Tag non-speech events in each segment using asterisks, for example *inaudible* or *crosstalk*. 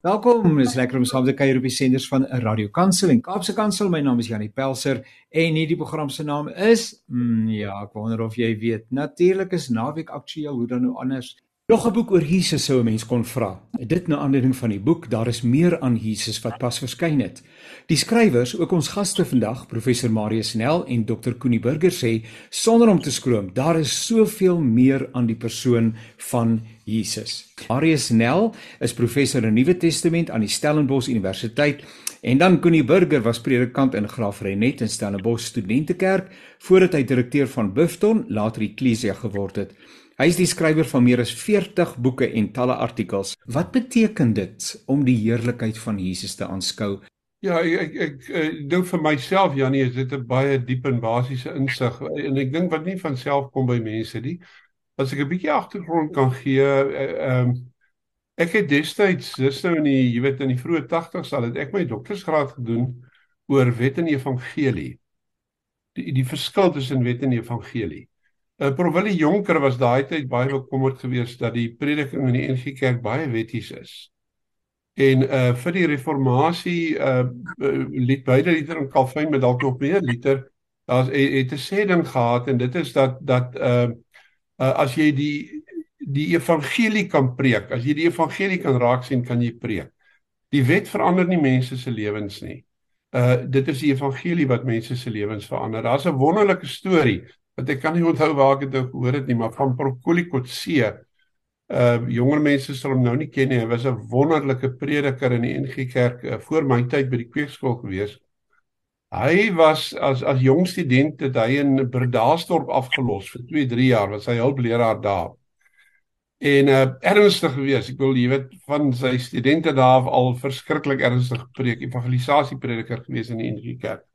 Welkom, dis lekker om saam te kuier op die senders van Radio Kansel en Kaapse Kansel. My naam is Janie Pelser en hierdie program se naam is mm, ja, ek wonder of jy weet. Natuurlik is naweek aktueel, hoe dan nou anders. Nog 'n boek oor Jesus sou 'n mens kon vra. Dit na aanleiding van die boek Daar is meer aan Jesus wat pas verskyn het. Die skrywers, ook ons gaste vandag, professor Marius Nel en dokter Koenie Burger sê sonder om te skroom, daar is soveel meer aan die persoon van Jesus. Marius Nel is professor in Nuwe Testament aan die Stellenbosch Universiteit en dan Koenie Burger was predikant in Graafrenet in Stellenbosch Studentekerk voordat hy direkteur van Buffton, later Ecclesia geword het. Hy is die skrywer van meer as 40 boeke en talle artikels. Wat beteken dit om die heerlikheid van Jesus te aanskou? Ja, ek ek, ek, ek dink vir myself Janie is dit 'n baie diep en basiese insig en ek dink wat nie van self kom by mense nie. As ek 'n bietjie agtergrond kan gee, eh, ehm ek het destyds, dis nou in die jy weet in die vroeë 80's al het ek my doktorsgraad gedoen oor wet en evangelie. Die die verskil tussen wet en evangelie. Uh, Prof Willie Jonker was daai tyd baie bekommerd geweest dat die prediking in die NG Kerk baie wetties is. En uh vir die reformatie uh, lied beide liter en Calvin met dalk nog meer liter daar's het 'n sê ding gehad en dit is dat dat uh, uh as jy die die evangelie kan preek, as jy die evangelie kan raak sien, kan jy preek. Die wet verander nie mense se lewens nie. Uh dit is die evangelie wat mense se lewens verander. Daar's 'n wonderlike storie want ek kan nie onthou waar ek dit nou gehoor het nie, maar van Prokolikotse. Uh jonger mense sal hom nou nie ken nie. Hy was 'n wonderlike prediker in die NG Kerk uh, voor my tyd by die kweekskool gewees. Hy was as as jong student het hy in Bredasdorp afgelos vir 2, 3 jaar, was hy hulpleraar daar. En uh ernstig gewees. Ek wil jy weet van sy studente daar al verskriklik ernstig gepreek, evangelisasie prediker gewees in die NG Kerk.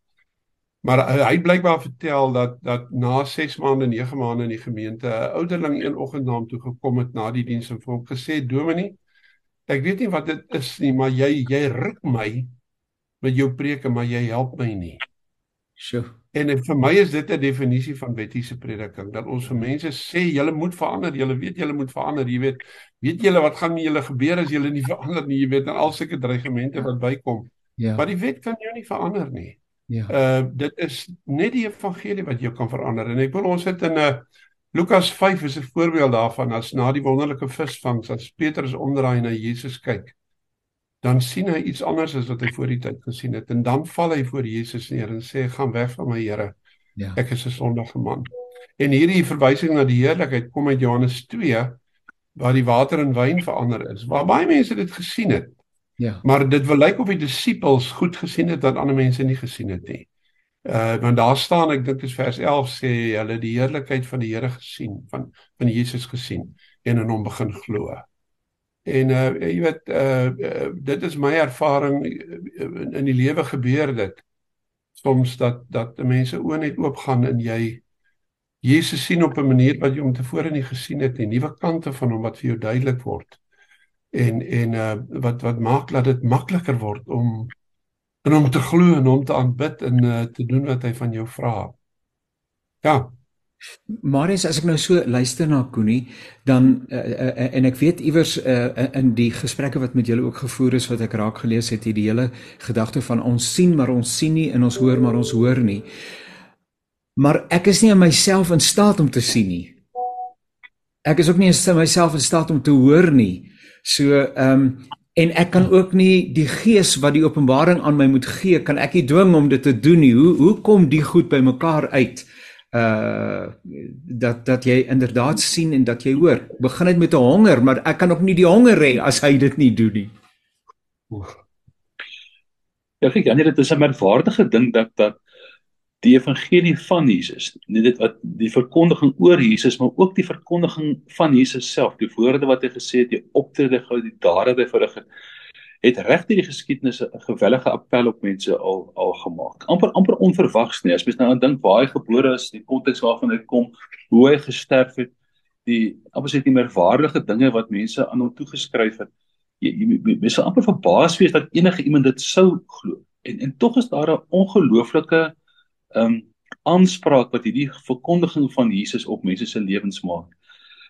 Maar uh, hy blykbaar vertel dat dat na 6 maande, 9 maande in die gemeente 'n ouderling een oggend na hom toe gekom het na die diens en vir hom gesê: "Dominee, ek weet nie wat dit is nie, maar jy jy ruk my met jou preke, maar jy help my nie." Sjoe. En vir my is dit 'n definisie van wettiese prediking dat ons vir mense sê julle moet verander, julle weet julle moet verander, jy weet, weet julle wat gaan met julle gebeur as julle nie *laughs* verander nie, jy weet, en al sulke dreigemente wat bykom. Ja. Maar die wet kan jou nie verander nie. Ja. Uh dit is net die evangelie wat jou kan verander. En ek wil ons het in 'n uh, Lukas 5 is 'n voorbeeld daarvan as na die wonderlike visvangs as Petrus omdraai na Jesus kyk. Dan sien hy iets anders as wat hy voor die tyd gesien het en dan val hy voor Jesus neer en sê gaan weg van my Here. Ja. Ek is 'n sondige man. En hierdie verwysing na die heerlikheid kom uit Johannes 2 waar die water in wyn verander is. Waar baie mense dit gesien het. Ja. Maar dit wil lyk of die disippels goed gesien het wat ander mense nie gesien het nie. Uh want daar staan ek dink is vers 11 sê hulle die heerlikheid van die Here gesien, van van Jesus gesien en in hom begin glo. En uh jy weet uh, uh dit is my ervaring in, in die lewe gebeur dit soms dat dat mense oë net oop gaan en jy Jesus sien op 'n manier wat jy hom tevore nie gesien het nie, nuwe kante van hom wat vir jou duidelik word en en uh wat wat maak dat dit makliker word om en om te glo en om te aanbid en uh, te doen wat hy van jou vra. Ja. Marius, as ek nou so luister na Koenie, dan uh, uh, en ek weet iewers uh, in die gesprekke wat met julle ook gevoer is wat ek raak gelees het, hierdie hele gedagte van ons sien maar ons sien nie en ons hoor maar ons hoor nie. Maar ek is nie in myself in staat om te sien nie. Ek is ook nie in myself in staat om te hoor nie. So ehm um, en ek kan ook nie die gees wat die openbaring aan my moet gee, kan ek nie dwing om dit te doen nie. Hoe hoe kom die goed by mekaar uit? Uh dat dat jy inderdaad sien en dat jy hoor. Begin dit met 'n honger, maar ek kan ook nie die honger hê as hy dit nie doen nie. Ja, ek dink dit is 'n merkwaardige ding dat dat die evangelie van Jesus, nie dit wat die verkondiging oor Jesus, maar ook die verkondiging van Jesus self, die woorde wat hy gesê het, die optrede gou die dade wat hy verrig het, het regtig die geskiedenis 'n gewellige appel op mense al al gemaak. amper amper onverwags nie. As mens nou dink waar hy gebore is, die konteks waarvan hy kom, hoe hy gesterf het, die amper sê die merkwaardige dinge wat mense aan hom toegeskryf het. Jy mens sal amper verbaas wees dat enige iemand dit sou glo. En en tog is daar 'n ongelooflike um aanspraak wat hierdie verkondiging van Jesus op mense se lewens maak.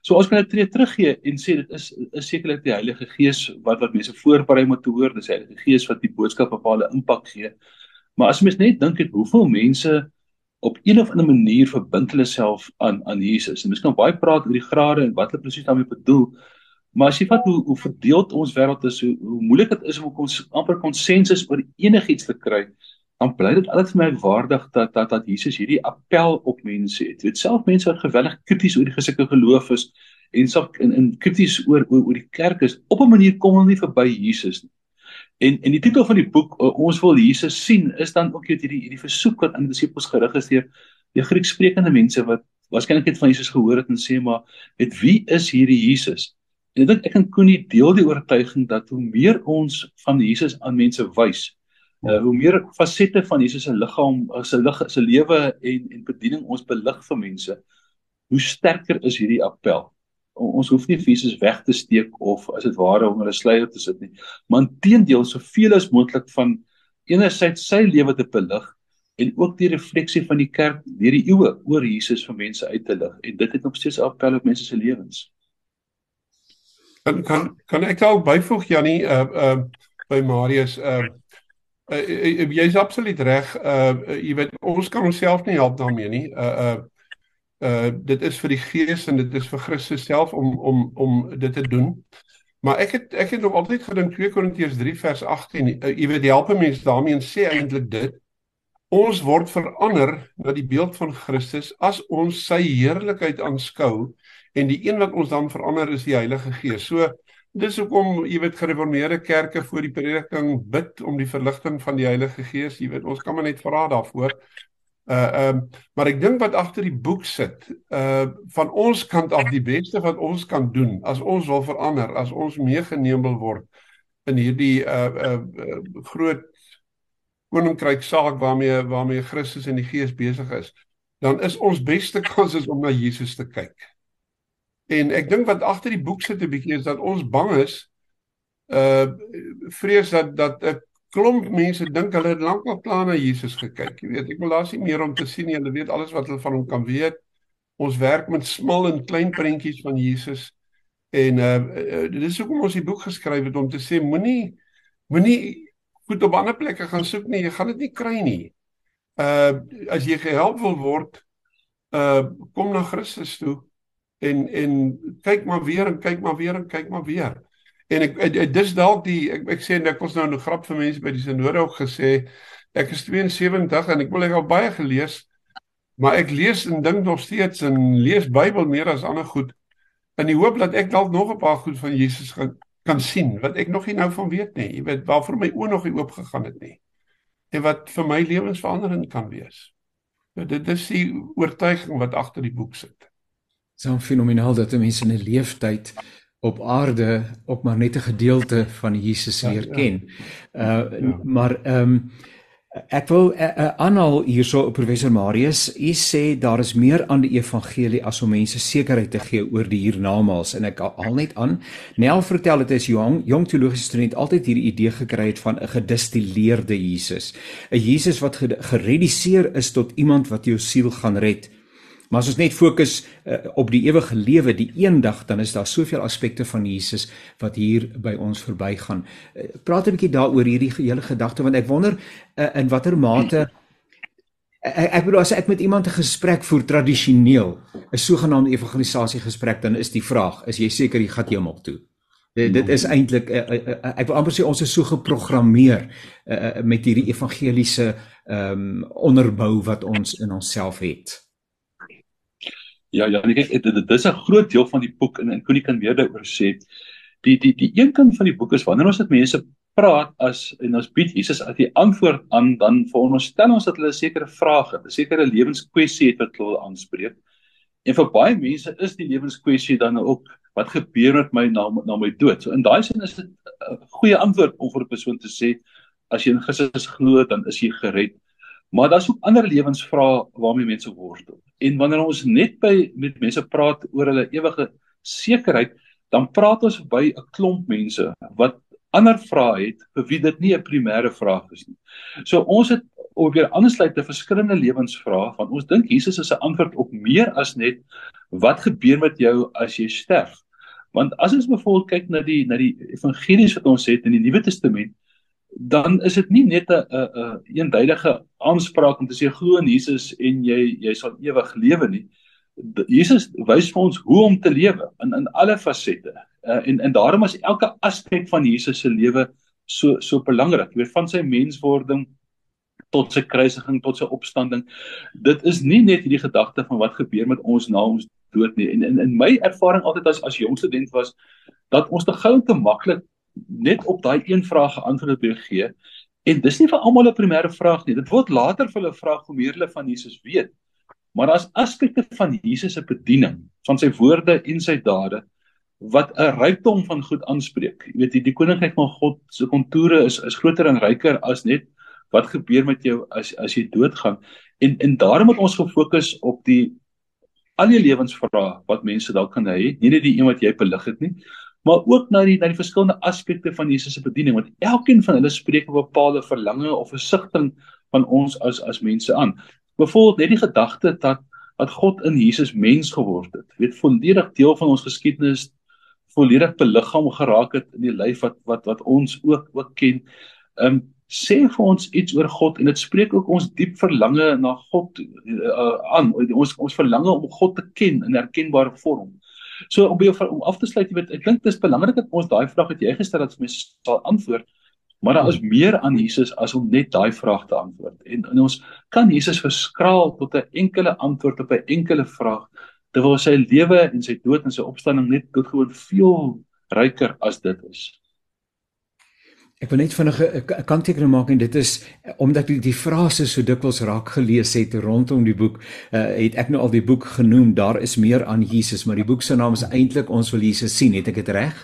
So ons kan dit tree teruggee en sê dit is is sekerlik die Heilige Gees wat wat mense voorberei om te hoor, dis Heilige Gees wat die boodskap op hulle impak gee. Maar as mens net dink het hoeveel mense op een of ander manier verbind hulle self aan aan Jesus. En mens kan baie praat oor die grade en wat hulle presies daarmee bedoel. Maar as jy vat hoe hoe verdeeld ons wêreld is, hoe, hoe moeilik dit is om ons amper konsensus oor enigiets te kry, dan bly dit altyd vir my waardig dat dat dat Jesus hierdie appel op mense het. Weet self mense wat geweldig krities oor die gesinne geloof is en sak in in krities oor, oor oor die kerk is, op 'n manier kom hulle nie verby Jesus nie. En en die titel van die boek ons wil Jesus sien is dan ook hierdie hierdie versoek wat aan die disippels gerig is deur die Grieksprekende mense wat waarskynlik net van Jesus gehoor het en sê maar met wie is hierdie Jesus? En ek dink ek en Koenie deel die oortuiging dat hoe meer ons van Jesus aan mense wys, uh, hoe meer fasette van Jesus se liggaam, se lig, se lewe en en bediening ons belig vir mense, hoe sterker is hierdie appel. Ons hoef nie Jesus weg te steek of as dit ware om hulle sluier te sit nie, maar inteendeel soveel as moontlik van enerzijds sy lewe te belig en ook die refleksie van die kerk deur die eeue oor Jesus vir mense uit te lig en dit het nog steeds 'n appel op mense se lewens. Kan kan kan ek dalk byvoeg Jannie uh uh by Marius uh, uh, uh jy's absoluut reg. Uh, uh jy weet ons kan onsself nie help daarmee nie. Uh uh uh dit is vir die Gees en dit is vir Christus self om om om dit te doen. Maar ek het ek het nog altyd gedink 2 Korintiërs 3 vers 18 uh, jy weet help mense daarmee sê eintlik dit ons word verander na die beeld van Christus as ons sy heerlikheid aanskou en die een wat ons dan verander is die Heilige Gees. So dis hoekom jy weet gereformeerde kerke voor die prediking bid om die verligting van die Heilige Gees. Jy weet ons kan maar net vra daarvoor. Uh ehm um, maar ek dink wat agter die boek sit, uh van ons kant af die beste wat ons kan doen as ons wil verander, as ons meegeneem wil word in hierdie uh uh, uh groot koninkryk saak waarmee waarmee Christus en die Gees besig is, dan is ons beste *laughs* kans is om na Jesus te kyk. En ek dink wat agter die boek sit 'n bietjie is dat ons bang is uh vrees dat dat 'n klomp mense dink hulle het lankal klaar na Jesus gekyk. Jy weet, ek wil daar's nie meer om te sien nie. Hulle weet alles wat hulle van hom kan weet. Ons werk met smal en klein prentjies van Jesus. En uh, uh dit is hoekom ons die boek geskryf het om te sê moenie moenie goed op ander plekke gaan soek nie. Jy gaan dit nie kry nie. Uh as jy gehelp wil word, uh kom na Christus toe en en kyk maar weer en kyk maar weer en kyk maar weer. En ek, ek, ek dis dalk die ek ek sê ek was nou 'n grap vir mense by die sinode ook gesê ek is 72 en ek wil ek al baie gelees maar ek lees en dink nog steeds en lees Bybel meer as ander goed in die hoop dat ek dalk nog 'n paar goed van Jesus gaan kan sien wat ek nog nie nou van weet nie. Jy weet waarvoor my oë nog nie oop gegaan het nie. En wat vir my lewensveranderend kan wees. Dit is die oortuiging wat agter die boek sit. So fenomenaal dat mense in 'n leeftyd op aarde op maar net 'n gedeelte van Jesus ja, leer ja. ken. Uh ja. maar ehm um, ek wil uh, uh, aanhaal hierso professor Marius. U sê daar is meer aan die evangelie as om mense sekerheid te gee oor die hiernamaals en ek haal net aan. Nel vertel dit is jong jong teologiese student altyd hierdie idee gekry het van 'n gedistilleerde Jesus. 'n Jesus wat gereduseer is tot iemand wat jou siel gaan red. Maar as ons net fokus uh, op die ewige lewe, die eendag, dan is daar soveel aspekte van Jesus wat hier by ons verbygaan. Uh, praat 'n bietjie daaroor hierdie hele gedagte want ek wonder uh, in watter mate *clears throat* ek, ek bedoel as ek met iemand 'n gesprek voer tradisioneel, 'n sogenaamde evangelisasie gesprek, dan is die vraag, is jy seker jy gaan hemel toe? Dit, dit is eintlik uh, uh, uh, ek wil amper sê ons is so geprogrammeer uh, met hierdie evangeliese ehm um, onderbou wat ons in onsself het. Ja, ja, ek dit, dit is 'n groot deel van die boek en en Koenie kan meer daaroor sê. Die die die een kant van die boek is wanneer ons met mense praat as en ons bied Jesus as die antwoord aan dan veronderstel ons dat hulle 'n sekere vraag het, 'n sekere lewenskwessie het wat hulle aanspreek. En vir baie mense is die lewenskwessie dan ook wat gebeur met my na na my dood. So in daai sin is dit 'n goeie antwoord om vir 'n persoon te sê as jy in Christus glo, dan is jy gered. Maar daar's ook ander lewensvrae waarmee mense worstel. En wanneer ons net by met mense praat oor hulle ewige sekerheid, dan praat ons by 'n klomp mense wat ander vrae het vir wie dit nie 'n primêre vraag is nie. So ons het op weer aansluit te verskillende lewensvrae want ons dink Jesus is 'n antwoord op meer as net wat gebeur met jou as jy sterf. Want as ons byvoorbeeld kyk na die na die evangelies wat ons het in die Nuwe Testament, dan is dit nie net 'n 'n 'n eenduidige aanspraak om te sê glo in Jesus en jy jy sal ewig lewe nie. Jesus wys vir ons hoe om te lewe in in alle fasette. Uh, en en daarom is elke aspek van Jesus se lewe so so belangrik. Jy weet van sy menswording tot sy kruisiging tot sy opstanding. Dit is nie net hierdie gedagte van wat gebeur met ons na ons dood nie. En in in my ervaring altyd as as jong student was dat ons te gou te maklik net op daai een vraag geantwoord het gee. En dis nie vir almal 'n primêre vraag nie. Dit word later vir hulle vra hoe meer hulle van Jesus weet. Maar daar's aspekte van Jesus se bediening, van sy woorde en sy dade wat 'n rykdom van goed aanspreek. Jy weet, die, die koninkryk van God se kontoure is is groter en ryker as net wat gebeur met jou as as jy doodgaan. En en daarom moet ons gefokus op die al die lewensvrae wat mense dalk kan hê, nie net die een wat jy belig het nie, maar ook na die na die verskillende aspekte van Jesus se bediening want elkeen van hulle spreek 'n bepaalde verlange of 'n sigting van ons as as mense aan. Byvoorbeeld net die gedagte dat dat God in Jesus mens geword het. Weet volledig deel van ons geskiedenis volledig beliggaam geraak het in die lyf wat wat wat ons ook ook ken. Ehm um, sê vir ons iets oor God en dit spreek ook ons diep verlange na God uh, aan. Ons ons verlange om God te ken in 'n erkenbare vorm. So om by jou om af te sluit, jy weet, ek dink dit is belangrik dat ons daai vraag wat jy gestel het, mense sal antwoord. Maar daar is meer aan Jesus as om net daai vraag te antwoord. En, en ons kan Jesus verskraal tot 'n enkele antwoord op 'n enkele vraag terwyl sy lewe en sy dood en sy opstanding net doodgewoon veel ryker as dit is. Ek wil net vinnig 'n kanttekening maak en dit is omdat die, die frase so dikwels raak gelees het rondom die boek, uh, het ek nou al die boek genoem, daar is meer aan Jesus, maar die boek se naam is eintlik ons wil Jesus sien, het ek dit reg?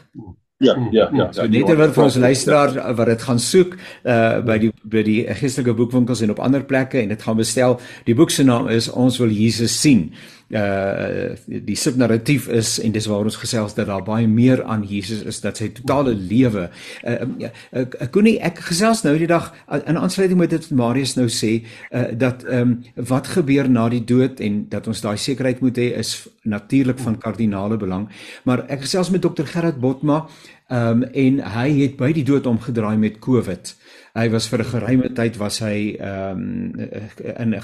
Ja, ja, ja. So net terwyl vir ons luisteraar wat dit gaan soek uh by die by die geestelike boekwinkels en op ander plekke en dit gaan bestel, die boek se naam is ons wil Jesus sien uh die subnarratief is en dis waar ons gesels dat daar baie meer aan Jesus is dat sy totale lewe uh ek ek kon nie ek gesels nou die dag in aansluiting met dit Marius nou sê uh dat ehm um, wat gebeur na die dood en dat ons daai sekerheid moet hê is natuurlik van kardinale belang. Maar ek gesels met dokter Gerard Botma ehm um, en hy het by die dood omgedraai met COVID hy was vir 'n geruime tyd was hy ehm um, in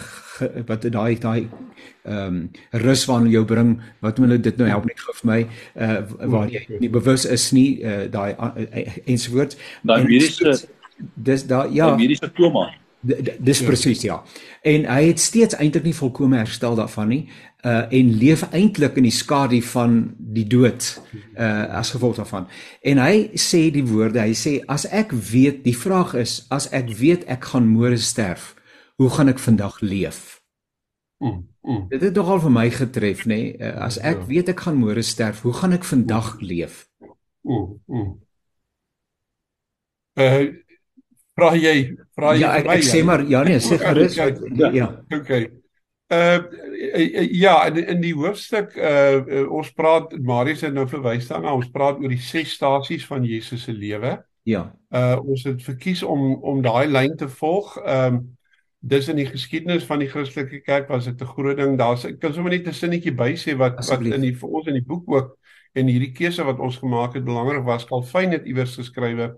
wat daai daai ehm um, rus waarna jou bring wat moet dit nou help net vir my uh, waar jy nie bewus is nie uh, daai uh, ensovoorts. Daai mediese dis daai ja. Mediese koma dis presies ja. En hy het steeds eintlik nie volkome herstel daarvan nie uh en leef eintlik in die skadu van die dood uh as gevolg daarvan. En hy sê die woorde, hy sê as ek weet, die vraag is as ek weet ek gaan môre sterf, hoe gaan ek vandag leef? Mm, mm. Dit het tog al vir my getref, nê? Nee? Uh, as ek ja. weet ek gaan môre sterf, hoe gaan ek vandag leef? Mm, mm. Uh vra jy, vra jy Ja, ek, ek sê maar ja nee, sê *laughs* gerus. Ja. ja. Okay. Uh ja, in in die hoofstuk uh, uh ons praat Marius het nou verwys daarna, ons praat oor die ses stasies van Jesus se lewe. Ja. Uh ons het verkies om om daai lyn te volg. Ehm um, dis in die geskiedenis van die Christelike kerk was dit 'n groot ding. Daar's ek kan sommer net 'n sinnetjie by sê wat wat in die vir ons in die boek ook en hierdie keuse wat ons gemaak het belangrik was. Calvin het iewers geskrywe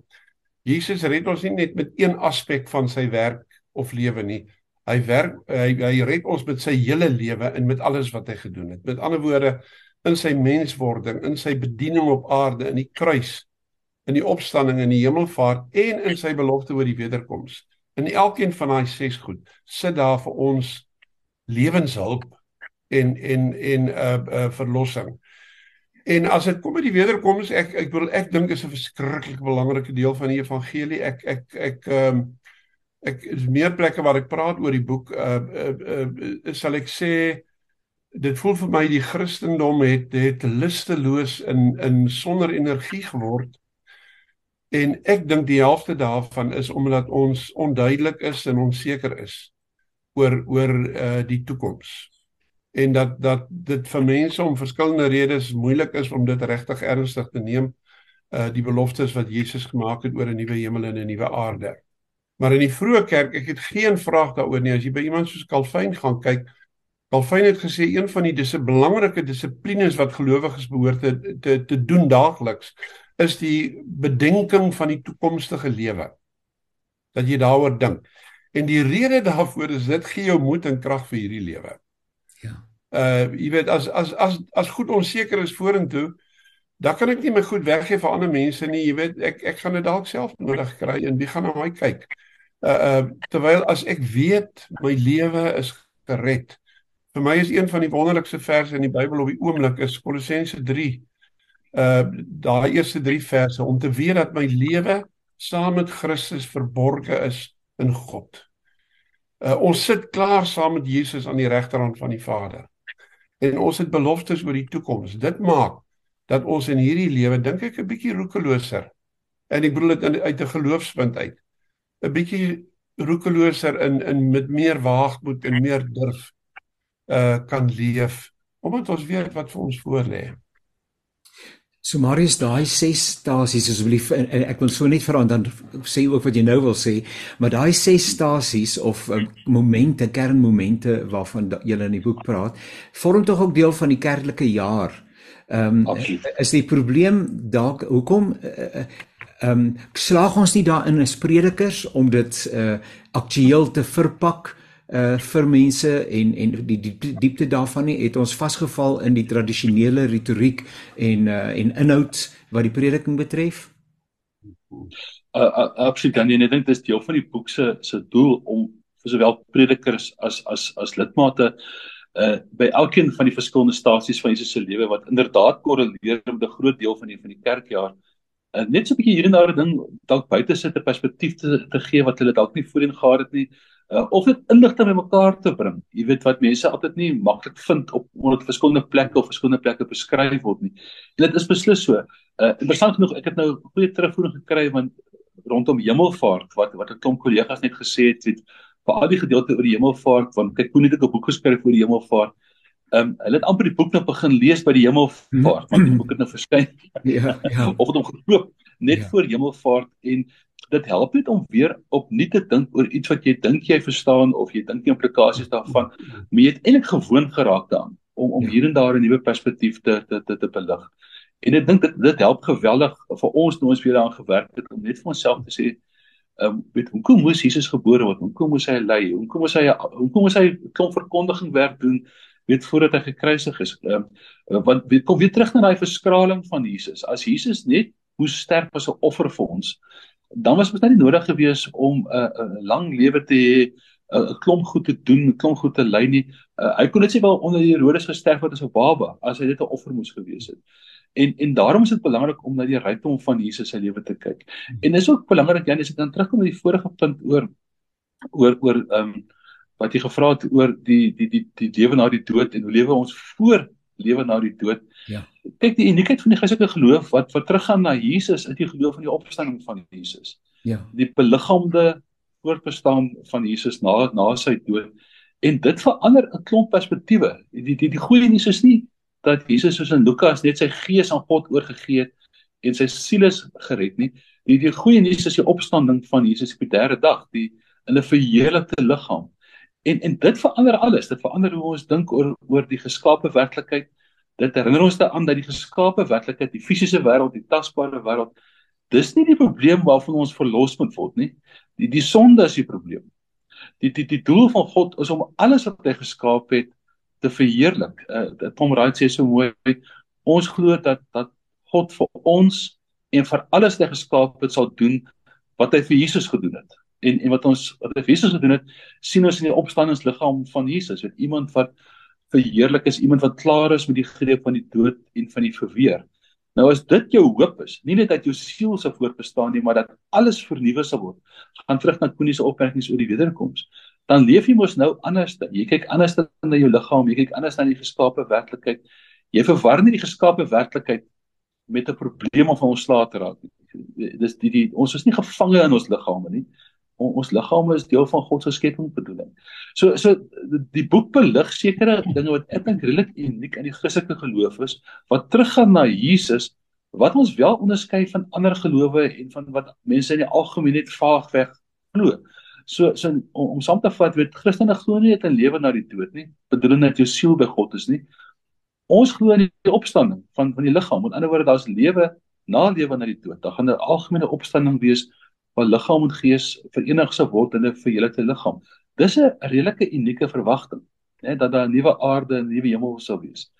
Jesus red ons nie net met een aspek van sy werk of lewe nie. Hy werk hy hy red ons met sy hele lewe en met alles wat hy gedoen het. Met ander woorde in sy menswording, in sy bediening op aarde, in die kruis, in die opstanding in die hemelvaart en in sy belofte oor die wederkoms. In elkeen van daai ses goed sit daar vir ons lewenshulp en en en 'n uh, uh, verlossing. En as dit kom by die wederkoms, ek ek wil ek dink is 'n verskriklik belangrike deel van die evangelie. Ek ek ek ehm um, ek is meer plekke waar ek praat oor die boek uh uh, uh sal ek sê dit voel vir my die Christendom het het lusteloos in in sonder energie geword. En ek dink die helfte daarvan is omdat ons onduidelik is en onseker is oor oor uh die toekoms. En dat dat dit vir mense om verskillende redes moeilik is om dit regtig ernstig te neem uh die beloftes wat Jesus gemaak het oor 'n nuwe hemel en 'n nuwe aarde Maar in die vroeë kerk, ek het geen vraag daaroor nie. As jy by iemand soos Calvin gaan kyk, Calvin het gesê een van die dis 'n belangrike dissiplines wat gelowiges behoort te, te te doen daagliks is die bedenking van die toekomstige lewe. Dat jy daaroor dink. En die rede daarvoor is dit gee jou moed en krag vir hierdie lewe. Ja. Uh jy weet as as as as goed onseker is vorentoe, dan kan ek nie my goed weggee vir ander mense nie. Jy weet ek ek gaan dit dalk self nodig kry en wie gaan na my kyk? Uh uh terwyl as ek weet my lewe is gered. Vir my is een van die wonderlikste verse in die Bybel op die oomblik is Kolossense 3. Uh daai eerste 3 verse om te weet dat my lewe saam met Christus verborge is in God. Uh ons sit klaar saam met Jesus aan die regterhand van die Vader. En ons het beloftes oor die toekoms. Dit maak dat ons in hierdie lewe dink ek 'n bietjie roekeloser. En ek bedoel dit uit 'n geloofspunt uit. 'n bietjie roekeloser in in met meer waagmoed en meer durf uh kan leef omdat ons weet wat vir ons voorlê. So Marius daai ses stasies asseblief en, en ek wil so net vra dan sê ook wat jy nou wil sê, maar daai ses stasies of uh, momente, kernmomente waarvan jy in die boek praat, vorm tog ook deel van die kerklike jaar. Ehm um, is die probleem dalk hoekom uh, ehm um, slaag ons nie daarin as predikers om dit uh aktueel te verpak uh vir mense en en die, die, die diepte daarvan nie het ons vasgeval in die tradisionele retoriek en uh en inhoud wat die prediking betref. Uh, absoluut dan en ek dink dis deel van die boek se se doel om vir sowel predikers as as as lidmate uh by elkeen van die verskillende stasies van Jesus se lewe wat inderdaad korreleer met 'n groot deel van die van die kerkjaar uh, net so 'n bietjie hier en daar ding dalk buite sit 'n perspektief te, te gee wat hulle dalk nie voorheen gehad het nie uh, of dit inligting bymekaar te bring. Jy weet wat mense altyd nie maklik vind op onder verskillende plekke of verskillende plekke beskryf word nie. En dit is beslis so. Uh interessant genoeg, ek het nou goeie terugvoering gekry want rondom hemelvaart wat wat 'n klomp kollegas net gesê het, het vir al die gedeelte oor die hemelvaart want kyk hoe net ek 'n boek geskryf oor die hemelvaart. Ehm um, hulle het amper die boek nou begin lees by die hemelvaart want die boek het nou verskyn. *laughs* ja, ja. Of het hom gekoop net ja. voor hemelvaart en dit help net om weer opnuut te dink oor iets wat jy dink jy verstaan of jy dink die implikasies daarvan, maar jy het eintlik gewoond geraak daaraan om om ja. hier en daar 'n nuwe perspektief te te te, te belig. En ek dink dit dit help geweldig vir ons nou ons weer daaraan gewerk het om net vir onsself te sê ehm um, weet hoekom moes Jesus gebore word? Hoekom moes hy ly? Hoekom moes hy hoekom moes hy klomp verkondiging werk doen? Weet voordat hy gekruisig is. Ehm um, want weet kom weer terug na daai verskraling van Jesus. As Jesus net moes sterf as 'n offer vir ons, dan was dit net nie nodig gewees om 'n uh, 'n uh, lang lewe te hê, 'n uh, klomp goed te doen, 'n klomp goed te ly nie. Uh, hy kon net sê wel onder Herodes gesterf het as 'n baba, as hy net 'n offer moes gewees het. En en daarom is dit belangrik om na die rykdom van Jesus se lewe te kyk. En dis ook belangrik Jan, as ek dan terugkom na die vorige punt oor oor oor ehm um, wat jy gevra het oor die die die die lewe na die dood en hoe lewe ons voor lewe na die dood. Ja. Kyk die uniekheid van die Christelike geloof wat wat teruggaan na Jesus, is die geloof van die opstanding van Jesus. Ja. Die beliggaamde voortbestaan van Jesus na na sy dood en dit verander 'n klomp perspektiewe. Die die die goeie nuus is nie dat Jesus soos in Lukas net sy gees aan God oorgegee het en sy siel is gered nie. Die die goeie nuus is die opstanding van Jesus op die derde dag, die in 'n verheerlikte liggaam. En en dit verander alles. Dit verander hoe ons dink oor oor die geskape werklikheid. Dit herinner ons daaraan dat die geskape werklikheid, die fisiese wêreld, die tasbare wêreld, dis nie die probleem waarvan ons verlos moet word nie. Die die sonde is die probleem. Die die die doel van God is om alles wat hy geskaap het te verheerlik. Uh, Tom Wright sê so mooi, ons glo dat dat God vir ons en vir alles wat hy geskaap het sal doen wat hy vir Jesus gedoen het en en wat ons wat Efesiërs gedoen het, sien ons in die opstandingsliggaam van Jesus, weet iemand wat verheerlik is, iemand wat klaar is met die greep van die dood en van die verweer. Nou as dit jou hoop is, nie net dat jou siel sal voortbestaan nie, maar dat alles vernuwe sal word. Gaan terug na Koenie se opmerkings oor die wederkoms. Dan leef jy mos nou anders. Jy kyk anders na jou liggaam, jy kyk anders na die geskape werklikheid. Jy verwar nie die geskape werklikheid met 'n probleem of ontslae te raak nie. Dis die, die ons is nie gevange in ons liggame nie on, ons liggame is deel van God se skepingsbedoeling. So so die boek belig sekere dinge wat ek dink redelik uniek in die Christelike geloof is wat teruggaan na Jesus wat ons wel onderskei van ander gelowe en van wat mense in die algemeen net vaagweg glo. So so om, om saam te vat, weet Christene glo nie dat 'n lewe na die dood nie, bedoel net jou siel by God is nie. Ons glo in die opstanding van van die liggaam. Met ander woorde, daar's lewe na lewe na die dood. Daar gaan 'n algemene opstanding wees waar liggaam en gees verenig sou word in 'n verheerlikte liggaam. Dis 'n redelike unieke verwagting, né, dat daar 'n nuwe aarde en 'n nuwe hemel sou wees.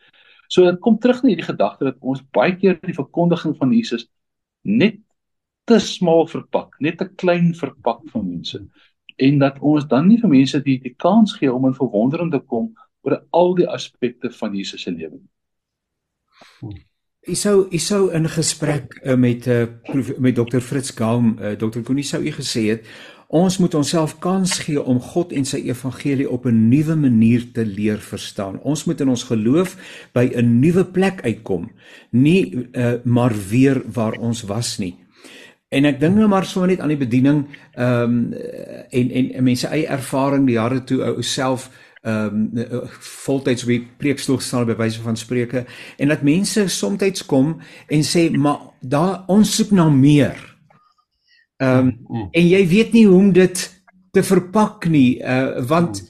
So dit kom terug na hierdie gedagte dat ons baie keer die verkondiging van Jesus net te smal verpak, net te klein verpak vir mense en dat ons dan nie vir mense die die kans gee om in verwondering te kom oor al die aspekte van Jesus se lewe nie. Ek sou ek sou in gesprek uh, met uh, met Dr Fritz Gaum, uh, Dr Koenie sou u gesê het Ons moet onsself kans gee om God en sy evangelie op 'n nuwe manier te leer verstaan. Ons moet in ons geloof by 'n nuwe plek uitkom, nie uh, maar weer waar ons was nie. En ek dink nou maar so net aan die bediening ehm um, en, en en mense eie ervaring die jare toe ou self ehm um, voltyds op die preekstoel staan by wyse van spreuke en dat mense soms kom en sê maar daar ons soek na meer. Ehm um, mm. en jy weet nie hoe om dit te verpak nie, uh want mm.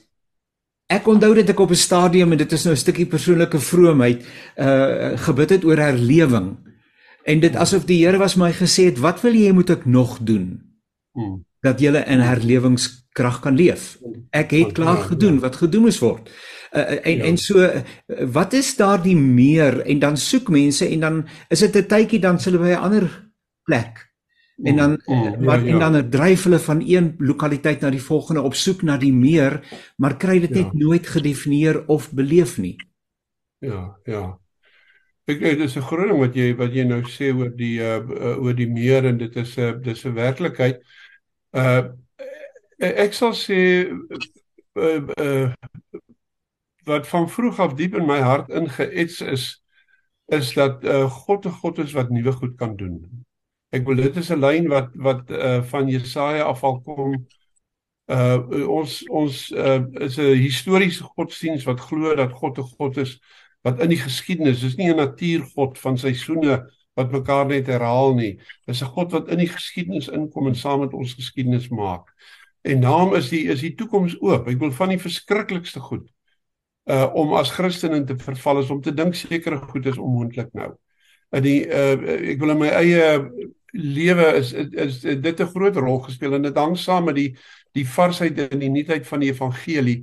ek onthou dit ek op 'n stadium en dit is nou 'n stukkie persoonlike vroomheid uh gebid het oor herlewing. En dit asof die Here was my gesê het, wat wil jy moet ek nog doen? Mm. Dat jy in herlewingskrag kan leef. Ek het klaar gedoen wat gedoen moes word. Uh, en ja. en so wat is daar die meer en dan soek mense en dan is dit 'n tydjie dan hulle by 'n ander plek en dan mm, mm, wat ja, ja. en dan dryf hulle van een lokaliteit na die volgende op soek na die meer maar kry dit net ja. nooit gedefinieer of beleef nie ja ja ek dit is 'n groot ding wat jy wat jy nou sê oor die uh, oor die meer en dit is 'n uh, dis 'n werklikheid uh ek sal sê uh, uh wat van vroeg af diep in my hart ingeets is is dat uh, God 'n God is wat nuwe goed kan doen Ek wil dit is 'n lyn wat wat uh van Jesaja afval kom. Uh ons ons uh is 'n historiese godsdiens wat glo dat God 'n God is wat in die geskiedenis, dis nie 'n natuurgod van seisoene wat mekaar net herhaal nie. Dis 'n God wat in die geskiedenis inkom en saam met ons geskiedenis maak. En naam is die is die toekoms oop. Ek wil van die verskriklikste goed uh om as Christen in te verval is om te dink sekere goed is onmoontlik nou. In die uh ek wil in my eie lewe is, is is dit 'n groot rol gespeel en dit hang saam met die die varsheid en die nuutheid van die evangelie.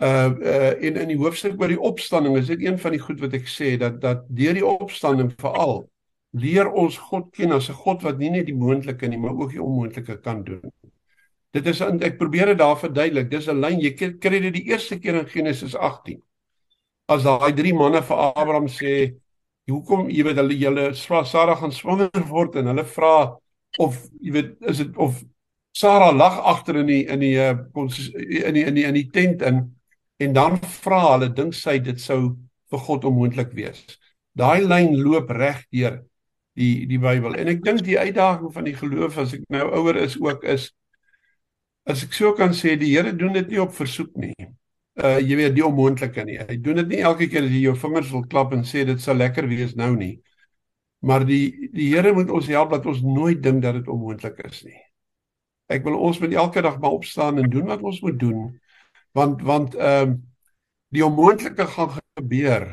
Uh uh in in die hoofstuk oor die opstanding is dit een van die goed wat ek sê dat dat deur die opstanding veral leer ons God ken as 'n God wat nie net die moontlike nie, maar ook die onmoontlike kan doen. Dit is ek probeer dit daar verduidelik. Dis 'n lyn jy kry dit die eerste keer in Genesis 18. As daai drie manne vir Abraham sê hoekom jy weet hulle julle Sarah gaan swanger word en hulle vra of jy weet is dit of Sarah lag agter in die in die uh, in die in die in die tent in en dan vra hulle dink sy dit sou vir God onmoontlik wees. Daai lyn loop reg deur die die Bybel en ek dink die uitdaging van die geloof as ek nou ouer is ook is as ek so kan sê die Here doen dit nie op versoek nie uh jy weet die onmoontlike nie. Hy doen dit nie elke keer as jy jou vingers wil klap en sê dit sal lekker wees nou nie. Maar die die Here moet ons help dat ons nooit dink dat dit onmoontlik is nie. Ek wil ons moet elke dag maar opstaan en doen wat ons moet doen. Want want ehm uh, die onmoontlike gaan gebeur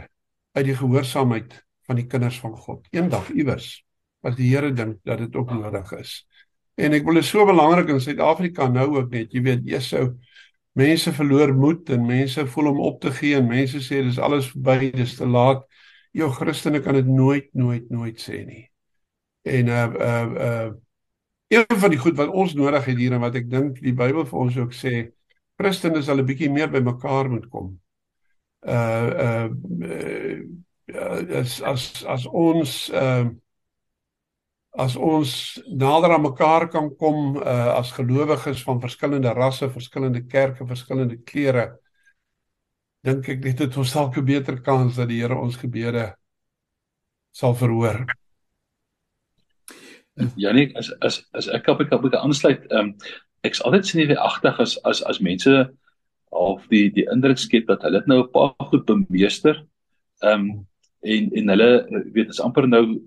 uit die gehoorsaamheid van die kinders van God. Eendag iewers as die Here dink dat dit ook nodig is. En ek wil dit so belangrik in Suid-Afrika nou ook net, jy weet, Jesou mense verloor moed en mense voel om op te gee en mense sê dis alles verby, dis te laat. Jou Christene kan dit nooit nooit nooit sê nie. En uh uh uh een van die goed wat ons nodig het hier en wat ek dink die Bybel vir ons ook sê, Christene sal 'n bietjie meer by mekaar moet kom. Uh uh, uh as as as ons uh as ons nader aan mekaar kan kom uh, as gelowiges van verskillende rasse, verskillende kerke, verskillende klere, dink ek dit het ons dalk 'n beter kans dat die Here ons gebede sal verhoor. Janie, as as as ek op ek op ek aansluit, ehm um, ek's altyd sien nie agtig as as as mense of die die indruk skep dat hulle nou 'n paar goed bemeester. Ehm um, en en hulle weet is amper nou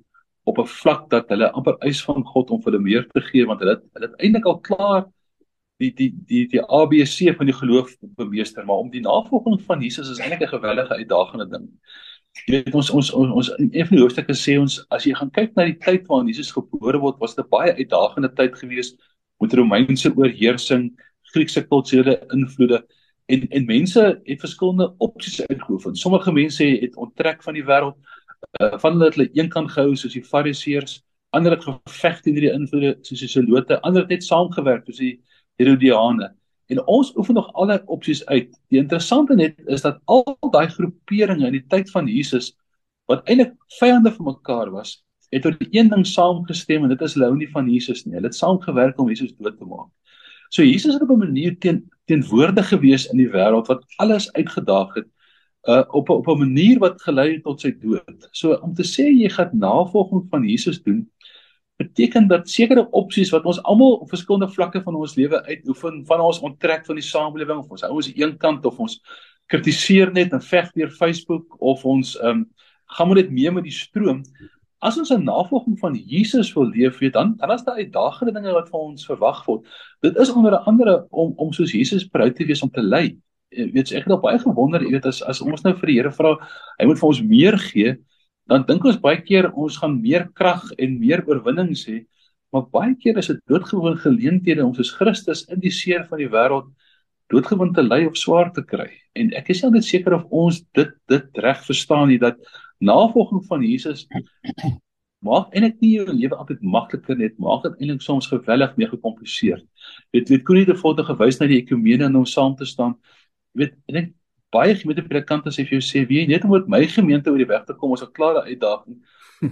op 'n vlak dat hulle amper eis van God om vir hulle meer te gee want hulle hulle het eintlik al klaar die die die die ABC van die geloof bemeester, maar om die navolging van Jesus is eintlik 'n gewellige uitdagende ding. Jy weet ons ons ons, ons in een van die hoofstukke sê ons as jy gaan kyk na die tyd waarin Jesus gebore word, was dit 'n baie uitdagende tyd geweest met Romeinse oorheersing, Griekse kulturele invloede en en mense het verskillende opsies uitgeoefen. Sommige mense het onttrek van die wêreld, uh, van hulle het hulle eenkant gehou soos die Fariseërs, ander het geveg teen hierdie invloede soos die Zelote, ander het net saamgewerk soos die Herodiane. En ons oefen nog al daai opsies uit. Die interessante net is dat al daai groeperinge in die tyd van Jesus wat eintlik vyande van mekaar was, het oor een ding saamgestem en dit is hulle hou nie van Jesus nie. Hulle het saamgewerk om Jesus dood te maak. So Jesus het op 'n manier teen teenwoordig gewees in die wêreld wat alles uitgedaag het uh op op 'n manier wat gelei het tot sy dood. So om te sê jy gaan navolging van Jesus doen, beteken dat sekere opsies wat ons almal op verskillende vlakke van ons lewe uitoefen, van ons onttrek van die samelewing of ons hou ons een kant of ons kritiseer net en veg deur Facebook of ons ehm um, gaan moet dit mee met die stroom. As ons 'n navolging van Jesus wil leef, weet dan dan is daar uitdagende dinge wat van ons verwag word. Dit is onder andere om om soos Jesus bereid te wees om te ly. Jy weet ek het al baie gewonder, jy weet as as ons nou vir die Here vra, hy moet vir ons meer gee, dan dink ons baie keer ons gaan meer krag en meer oorwinnings hê, maar baie keer is dit doodgewoon geleenthede om soos Christus in die seer van die wêreld doodgewoon te ly of swaar te kry. En ek is nie altyd seker of ons dit dit reg verstaan nie dat navolging van Jesus maak eintlik nie jou lewe altyd makliker net, maak dit eintlik soms geweldig meer gekompliseer. Weet weet kon nie te volle gewys na die ekumene en om saam te staan. Weet en ek baie gemeentepredikante sê vir jou sê wie net om met my gemeente oor die weg te kom is 'n klare uitdaging.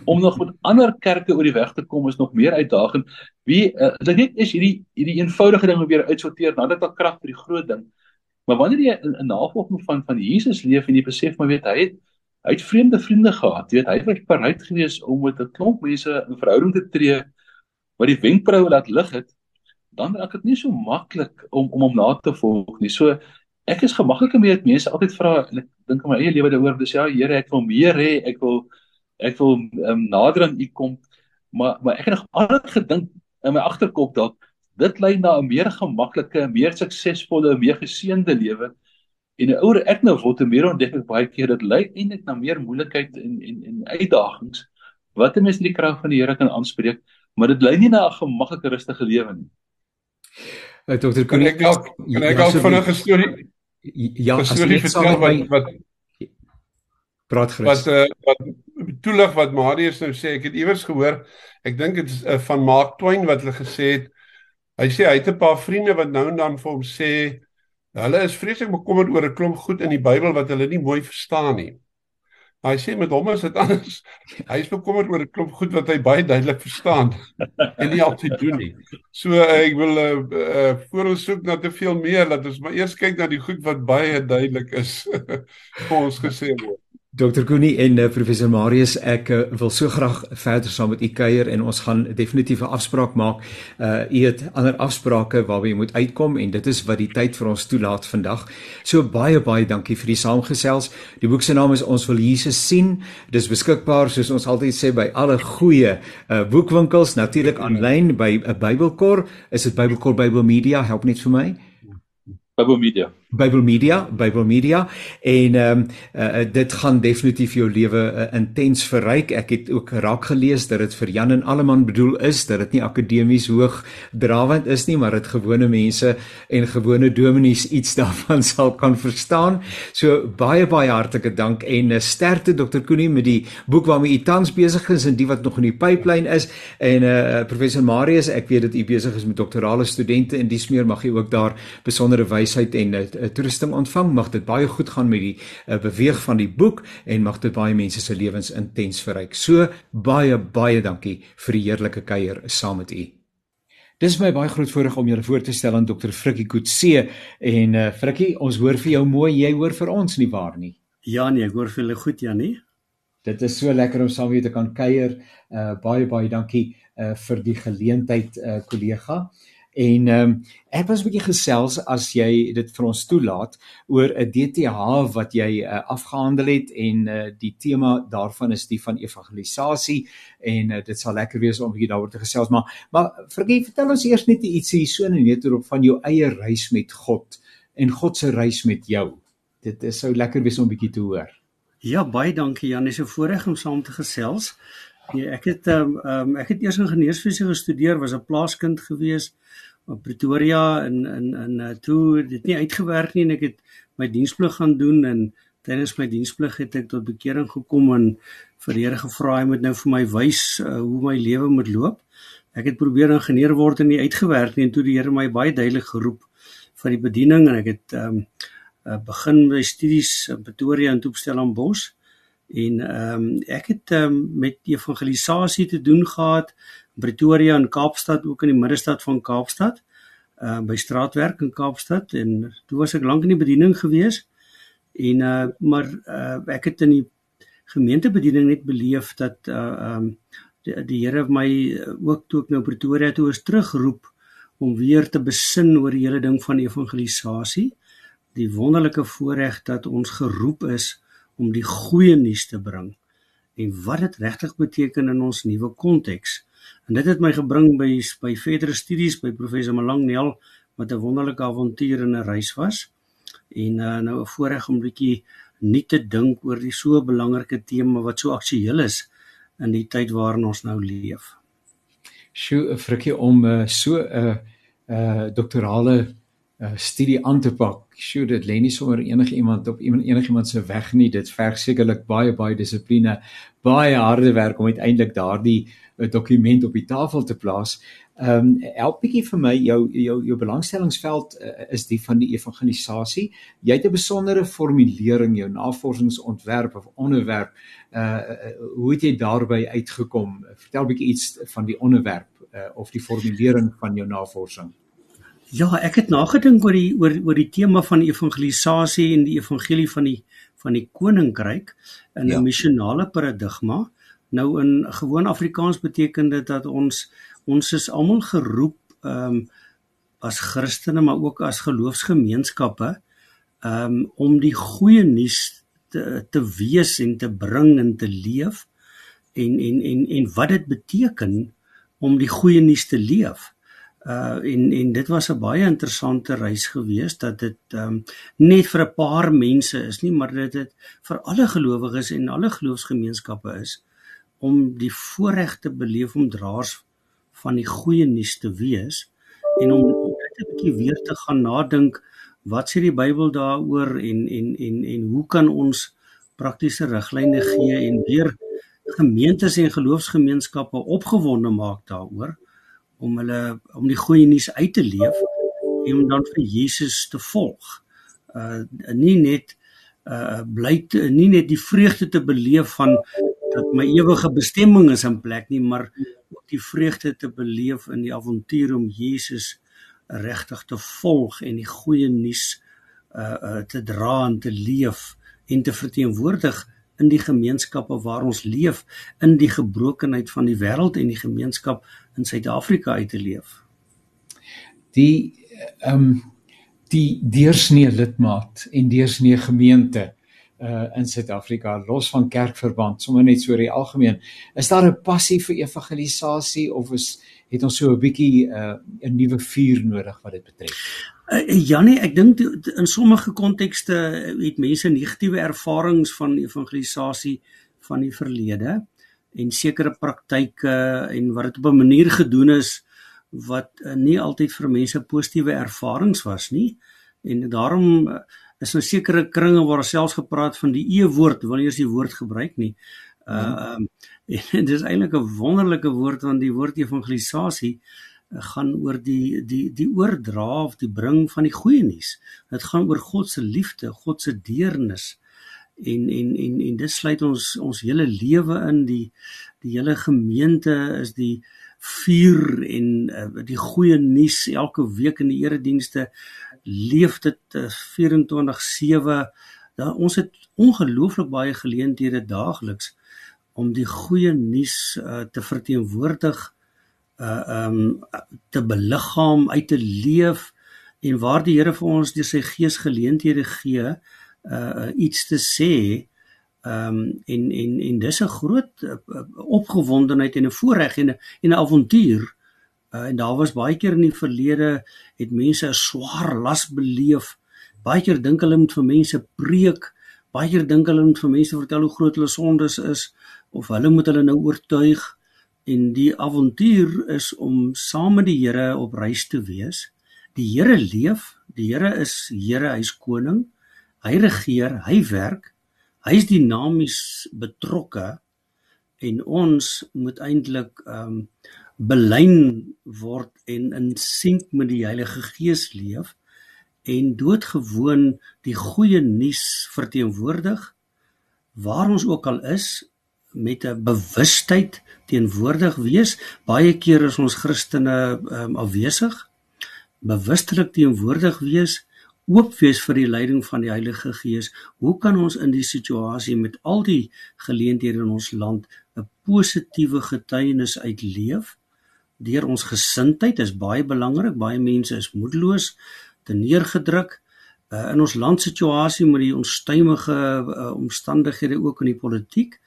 Om nog met ander kerke oor die weg te kom is nog meer uitdagend. Wie uh, ek net is hierdie hierdie eenvoudige ding weer uitsorteer nadat dit krag vir die groot ding. Maar wanneer jy 'n navolging van van Jesus leef en jy besef maar weet hy het hy het vreemde vriende gehad jy weet hy was bereid geweest om met 'n klomp mense in verhouding te tree wat die wenkbroue laat lig het dan raak dit nie so maklik om om hom na te volg nie. So ek is gemakliker met mense altyd vra en ek dink in my eie lewe daaroor dis ja Here ek wil meer hê ek wil ek wil um, nader aan u kom. Maar maar ek het nog altyd gedink in my agterkop dat dit lei na 'n meer gemaklike meer suksesvolle meer geseënde lewe. En 'n ouer ek nou word meer ontdek ek baie keer dit lei eintlik na meer moeilikheid en en en uitdagings wat 'n mens die krag van die Here kan aanspreek maar dit lei nie na 'n gemaklike rustige lewe nie Uh, Dr. Kan ek dalk kan ek dalk vinnig 'n storie Ja, as jy net vertel wat wat praat gerus. Wat uh, wat toelig wat Marius nou sê, ek het iewers gehoor, ek dink dit is uh, van Mark Twain wat hulle gesê het. Hy sê hy het 'n paar vriende wat nou en dan vir hom sê hulle is vreeslik bekommerd oor 'n klomp goed in die Bybel wat hulle nie mooi verstaan nie. Hy sê met hom is dit anders. Hy is bekommerd oor 'n klomp goed wat hy baie duidelik verstaan en nie altyd doen nie. So uh, ek wil uh, uh, voor ons soek na te veel meer dat ons maar eers kyk na die goed wat baie duidelik is *laughs* vir ons gesê word. Dr. Koenie en uh, professor Marius, ek uh, wil so graag verder saam met u kuier en ons gaan definitief 'n afspraak maak. Uh u het ander afsprake waarby jy moet uitkom en dit is wat die tyd vir ons toelaat vandag. So baie baie dankie vir die saamgesels. Die boek se naam is Ons wil Jesus sien. Dit is beskikbaar soos ons altyd sê by alle goeie uh boekwinkels, natuurlik aanlyn by 'n uh, Bybelkor. Is dit Bybelkor Bible Media? Help net vir my. Bible Bible Media, Bible Media en ehm um, uh, dit gaan definitief jou lewe uh, intens verryk. Ek het ook raak gelees dat dit vir Jan en Alleman bedoel is, dat dit nie akademies hoog drawend is nie, maar dit gewone mense en gewone dominees iets *laughs* daarvan sal kan verstaan. So baie baie hartlike dank en uh, sterkte Dr. Koenie met die boek waarmee u tans besig is en die wat nog in die pipeline is en uh, professor Marius, ek weet dat u besig is met doktorale studente en dis meer mag u ook daar besondere wysheid en uh, 'n toerusting ontvang. Mag dit baie goed gaan met die uh, beweeg van die boek en mag dit baie mense se lewens intens verryk. So baie baie dankie vir die heerlike kuier saam met u. Dis my baie groot voorreg om julle voor te stel aan Dr. Frikkie Kutse en uh, Frikkie, ons hoor vir jou mooi, jy hoor vir ons nie waar nie. Ja nee, ek hoor vir julle goed Janie. Dit is so lekker om saam met julle te kan kuier. Uh baie baie dankie uh vir die geleentheid uh kollega. En ehm um, ek was 'n bietjie gesels as jy dit vir ons toelaat oor 'n DTH wat jy uh, afgehandel het en uh, die tema daarvan is die van evangelisasie en uh, dit sal lekker wees om 'n bietjie daaroor te gesels maar maar vergeet vertel ons eers net ietsie so net oor van jou eie reis met God en God se reis met jou. Dit is sou lekker wees om 'n bietjie te hoor. Ja, baie dankie Jan. Is 'n voorreg om saam te gesels. Nee, ek het ehm um, um, ek het eers ingenieursfisiese gestudeer, was 'n plaaskind gewees op Pretoria in in in uh, toe dit nie uitgewerk nie en ek het my diensplig gaan doen en tydens my diensplig het ek tot bekering gekom en vir die Here gevra hy moet nou vir my wys uh, hoe my lewe moet loop. Ek het probeer ingenieur word en nie uitgewerk nie en toe die Here my baie duidelik geroep vir die bediening en ek het ehm um, begin my studies in Pretoria en toepstel aan Bos en ehm um, ek het um, met evangelisasie te doen gehad Pretoria en Kaapstad ook in die middestad van Kaapstad uh by straatwerk in Kaapstad en toe was ek lank in die bediening gewees en uh maar uh ek het in die gemeentebediening net beleef dat uh um, die, die Here my ook toe ek nou Pretoria toe is terugroep om weer te besin oor die hele ding van evangelisasie die wonderlike voorreg dat ons geroep is om die goeie nuus te bring en wat dit regtig beteken in ons nuwe konteks. En dit het my gebring by by verdere studies by professor Malang Nel wat 'n wonderlike avontuur en 'n reis was. En uh, nou 'n voorreg om 'n bietjie nuut te dink oor die so belangrike tema wat so aktueel is in die tyd waarin ons nou leef. Sjoe, 'n frikkie om uh, so 'n uh, uh, doktorale uh, studie aan te pak. Sjoe, dit lê nie sommer enige iemand op iemand enigiemand se weg nie. Dit verg sekerlik baie baie dissipline, baie harde werk om uiteindelik daardie uh, dokument op die tafel te plaas. Ehm um, help bietjie vir my jou jou jou belangstellingsveld uh, is die van die evangelisasie. Jy het 'n besondere formulering jou navorsingsontwerp of onderwerp. Uh, hoe het jy daarby uitgekom? Vertel bietjie iets van die onderwerp uh, of die formulering van jou navorsing. Ja, ek het nagedink oor die oor oor die tema van evangelisasie en die evangelie van die van die koninkryk in 'n ja. missionale paradigma. Nou in gewoon Afrikaans beteken dit dat ons ons is almal geroep ehm um, as Christene maar ook as geloofsgemeenskappe ehm um, om die goeie nuus te te wees en te bring en te leef en en en en wat dit beteken om die goeie nuus te leef uh en en dit was 'n baie interessante reis gewees dat dit um net vir 'n paar mense is nie maar dit dit vir alle gelowiges en alle geloofsgemeenskappe is om die voorreg te beleef om draers van die goeie nuus te wees en om net 'n bietjie weer te gaan nadink wat sê die Bybel daaroor en en en en hoe kan ons praktiese riglyne gee en weer gemeentes en geloofsgemeenskappe opgewonde maak daaroor om hulle om die goeie nuus uit te leef en om dan vir Jesus te volg. Uh nie net uh bly te, nie net die vreugde te beleef van dat my ewige bestemming is in plek nie, maar ook die vreugde te beleef in die avontuur om Jesus regtig te volg en die goeie nuus uh, uh te dra en te leef en te verteenwoordig in die gemeenskappe waar ons leef in die gebrokenheid van die wêreld en die gemeenskap in Suid-Afrika uit te leef. Die ehm um, die deursnee lidmaat en deursnee gemeente uh in Suid-Afrika los van kerkverband sommer net so oor die algemeen is daar 'n passie vir evangelisasie of is het ons so 'n bietjie uh 'n nuwe vuur nodig wat dit betref uh, Janie ek dink in sommige kontekste het mense negatiewe ervarings van evangelisasie van die verlede en sekere praktyke en wat dit op 'n manier gedoen is wat uh, nie altyd vir mense positiewe ervarings was nie en daarom uh, is nou sekere kringe waar selfs gepraat van die e-woord wanneer jy die woord gebruik nie. Uh um, *laughs* en dit is eintlik 'n wonderlike woord want die woord evangelisasie uh, gaan oor die die die oordra of die bring van die goeie nuus. Dit gaan oor God se liefde, God se deernis en en en en dit sluit ons ons hele lewe in die die hele gemeente is die vuur en uh, die goeie nuus elke week in die eredienste leef dit 24/7 uh, da ons het ongelooflik baie geleenthede daagliks om die goeie nuus uh, te verteenwoordig uh um, te beliggaam, uit te leef en waar die Here vir ons deur sy gees geleenthede gee uh iets te sê ehm um, en en en dis 'n groot uh, opgewondenheid en 'n voorreg en 'n en 'n avontuur. Uh, en daar was baie keer in die verlede het mense 'n swaar las beleef. Baie keer dink hulle moet vir mense preek. Baie keer dink hulle moet vir mense vertel hoe groot hulle sondes is of hulle moet hulle nou oortuig. En die avontuur is om saam met die Here op reis te wees. Die Here leef. Die Here is Here hy's koning Hy regeer, hy werk. Hy's dinamies betrokke en ons moet eintlik ehm um, belyn word en in sink met die Heilige Gees leef en doodgewoon die goeie nuus verteenwoordig waar ons ook al is met 'n bewustheid teenwoordig wees baie keer is ons Christene um, afwesig bewustelik teenwoordig wees oop wees vir die leiding van die Heilige Gees. Hoe kan ons in die situasie met al die geleenthede in ons land 'n positiewe getuienis uitleef? Deur ons gesindheid is baie belangrik. Baie mense is moedeloos, teneergedruk uh, in ons landsituasie met die onstuimige uh, omstandighede ook in die politiek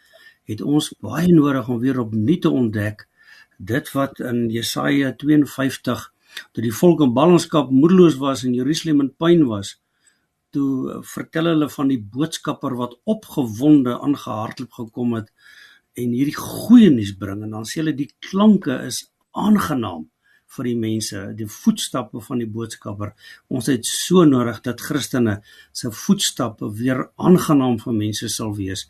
het ons baie nodig om weer opnuut te ontdek dit wat in Jesaja 52 toe die volk in ballingskap moedeloos was en Jerusalem in pyn was toe vertel hulle van die boodskapper wat opgewonde aangehardloop gekom het en hierdie goeie nuus bring. En dan sê hulle die klanke is aangenaam vir die mense die voetstappe van die boodskapper. Ons het so nodig dat Christene se voetstappe weer aangenaam vir mense sal wees.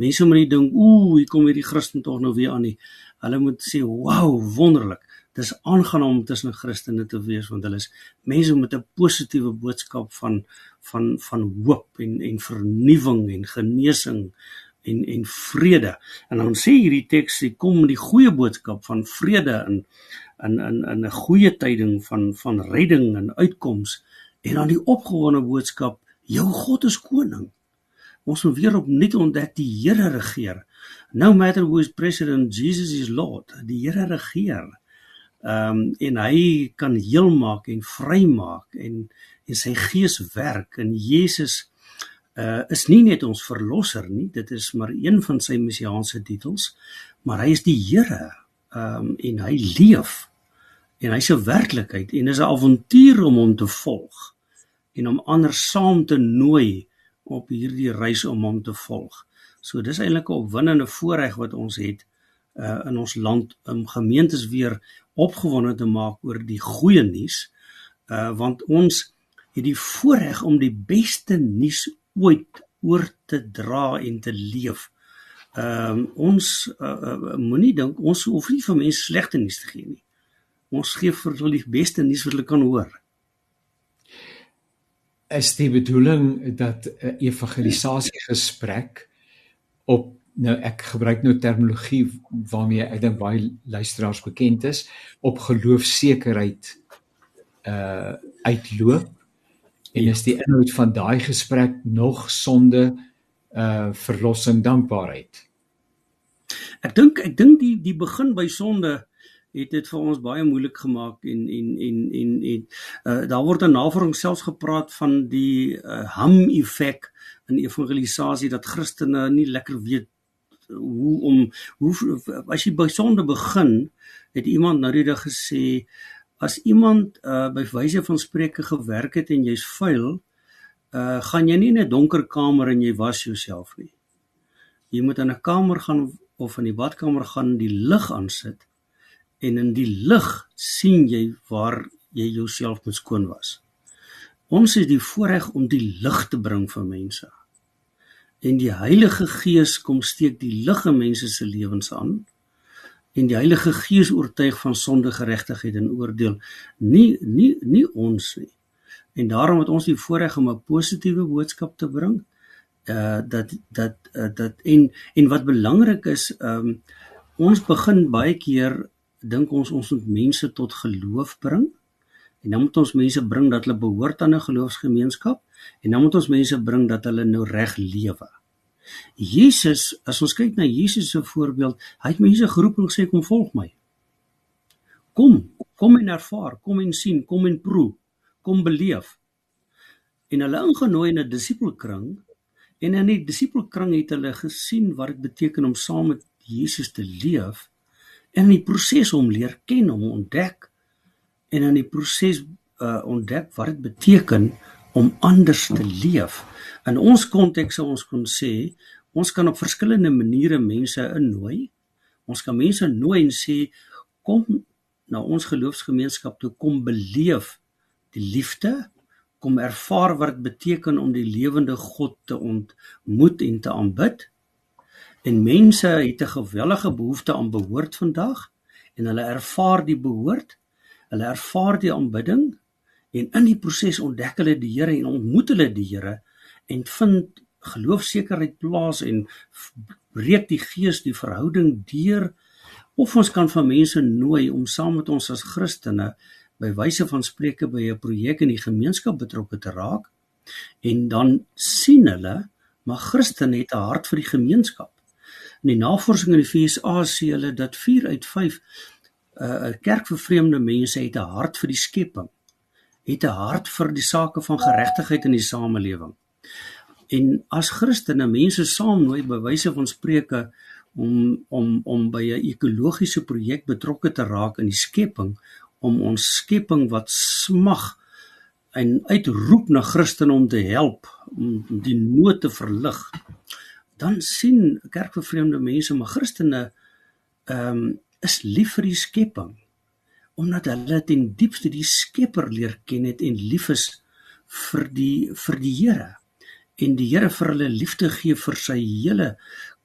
Mense moet nie dink ooh hier kom hierdie Christen tog nou weer aan nie. Hulle moet sê wow wonderlik dis aangenaam om tussen Christene te wees want hulle is mense met 'n positiewe boodskap van van van hoop en en vernuwing en genesing en en vrede. En dan sê hierdie teks, hy kom met die goeie boodskap van vrede in in in in 'n goeie tyding van van redding en uitkoms en dan die opgewonde boodskap, jou God is koning. Ons moet weer opnuut ontdek die Here regeer. No matter who is president, Jesus is Lord. Die Here regeer. Ehm um, en hy kan heel maak en vry maak en en sy gees werk en Jesus uh is nie net ons verlosser nie, dit is maar een van sy messiaanse titels, maar hy is die Here. Ehm um, en hy leef en hy's 'n werklikheid en is 'n avontuur om hom te volg en om ander saam te nooi op hierdie reis om hom te volg. So dis eintlik 'n opwindende voorreg wat ons het uh in ons land om gemeentes weer opgewonde te maak oor die goeie nuus uh want ons het die voorreg om die beste nuus ooit oor te dra en te leef. Ehm uh, ons uh, uh, moenie dink ons hoef nie vir mense slegte nuus te gee nie. Ons gee vir hulle die beste nuus wat hulle kan hoor. Is die bedoeling dat 'n uh, evangelisasie gesprek op nou ek gebruik nou terminologie waarmee ek dink baie luisteraars bekend is op geloofsekerheid uh uitloop en is die inhoud van daai gesprek nog sonde uh verlossing dankbaarheid. Ek dink ek dink die die begin by sonde het dit vir ons baie moeilik gemaak en en en en en uh daar word in navorsing selfs gepraat van die uh, ham effek in evangelisasie dat Christene nie lekker weet hoe om hoe as jy by sonde begin het iemand nou die dag gesê as iemand uh, by wyse van spreuke gewerk het en jy's vuil uh, gaan jy nie in 'n donker kamer en jy was jouself nie. Jy moet in 'n kamer gaan of in die badkamer gaan die lig aansit en in die lig sien jy waar jy jouself moet skoon was. Ons het die voorreg om die lig te bring vir mense en die Heilige Gees kom steek die lig in mense se lewens aan en die Heilige Gees oortuig van sonde, geregtigheid en oordeel. Nie nie nie ons nie. En daarom het ons die voorreg om 'n positiewe boodskap te bring uh dat dat uh, dat en en wat belangrik is um ons begin baie keer dink ons ons moet mense tot geloof bring. En dan moet ons mense bring dat hulle behoort aan 'n geloofsgemeenskap En dan moet ons mense bring dat hulle nou reg lewe. Jesus, as ons kyk na Jesus se voorbeeld, hy het mense geroep en gesê kom volg my. Kom, kom en ervaar, kom en sien, kom en proe, kom beleef. En hulle ingenooi in 'n disipelkring en in die disipelkring het hulle gesien wat dit beteken om saam met Jesus te leef en in die proses om leer ken, om ontdek en in die proses uh, ontdek wat dit beteken om anders te leef. In ons konteks sou ons kon sê, ons kan op verskillende maniere mense innooi. Ons kan mense nooi en sê kom na ons geloofsgemeenskap toe kom beleef die liefde, kom ervaar wat dit beteken om die lewende God te ontmoet en te aanbid. En mense het 'n gewellige behoefte aan behoort vandag en hulle ervaar die behoort, hulle ervaar die aanbidding en in die proses ontdek hulle die Here en ontmoet hulle die Here en vind geloofsekerheid plaas en breek die gees die verhouding deur of ons kan van mense nooi om saam met ons as Christene by wyse van spreuke by 'n projek in die gemeenskap betrokke te raak en dan sien hulle maar Christen het 'n hart vir die gemeenskap. In die navorsing in die FSA sê hulle dat 4 uit 5 'n uh, kerk vir vreemde mense het 'n hart vir die skepping. Het 'n hart vir die sake van geregtigheid in die samelewing en as Christene mense saamnooi by wyse van spreuke om om om by 'n ekologiese projek betrokke te raak in die skepping om ons skepping wat smag en uitroep na Christen om te help om die nood te verlig dan sien kerk vir vreemde mense maar Christene ehm um, is lief vir die skepping omdat hulle ten diepste die Skepper leer ken het en lief is vir die vir die Here en die Here vir hulle liefde gee vir sy hele